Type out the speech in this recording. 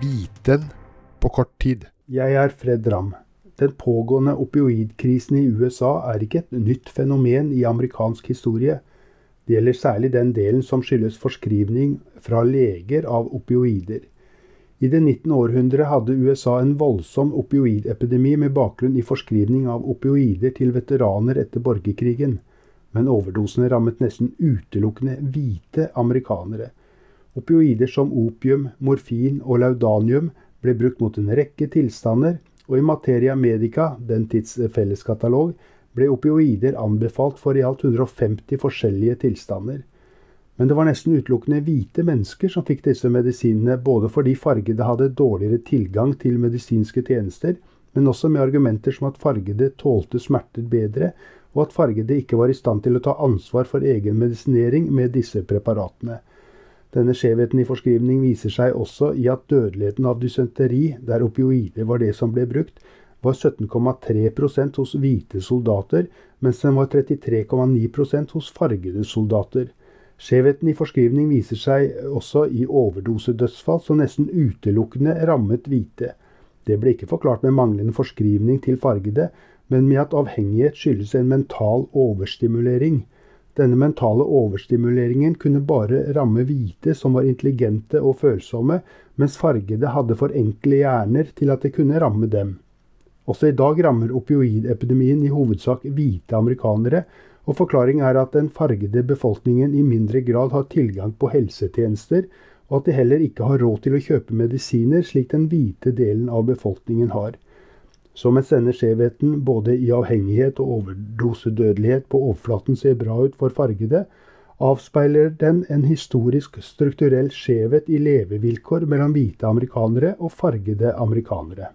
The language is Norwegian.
hviten på kort tid. Jeg er Fred Ramm. Den pågående opioidkrisen i USA er ikke et nytt fenomen i amerikansk historie. Det gjelder særlig den delen som skyldes forskrivning fra leger av opioider. I det 19. århundre hadde USA en voldsom opioidepidemi med bakgrunn i forskrivning av opioider til veteraner etter borgerkrigen. Men overdosene rammet nesten utelukkende hvite amerikanere. Opioider som opium, morfin og laudanium ble brukt mot en rekke tilstander, og i Materia Medica, den tids felleskatalog, ble opioider anbefalt for i alt 150 forskjellige tilstander. Men det var nesten utelukkende hvite mennesker som fikk disse medisinene, både fordi fargede hadde dårligere tilgang til medisinske tjenester, men også med argumenter som at fargede tålte smerter bedre, og at fargede ikke var i stand til å ta ansvar for egen medisinering med disse preparatene. Denne skjevheten i forskrivning viser seg også i at dødeligheten av dysenteri, der opioider var det som ble brukt, var 17,3% hos hvite soldater, mens den var 33,9% hos fargede soldater. Skjevheten i forskrivning viser seg også i overdosedødsfall som nesten utelukkende rammet hvite. Det ble ikke forklart med manglende forskrivning til fargede, men med at avhengighet skyldes en mental overstimulering. Denne mentale overstimuleringen kunne bare ramme hvite som var intelligente og følsomme, mens fargede hadde for enkle hjerner til at det kunne ramme dem. Også i dag rammer opioidepidemien i hovedsak hvite amerikanere, og Forklaringen er at den fargede befolkningen i mindre grad har tilgang på helsetjenester, og at de heller ikke har råd til å kjøpe medisiner, slik den hvite delen av befolkningen har. Så mens denne skjevheten både i avhengighet og overdosedødelighet på overflaten ser bra ut for fargede, avspeiler den en historisk strukturell skjevhet i levevilkår mellom hvite amerikanere og fargede amerikanere.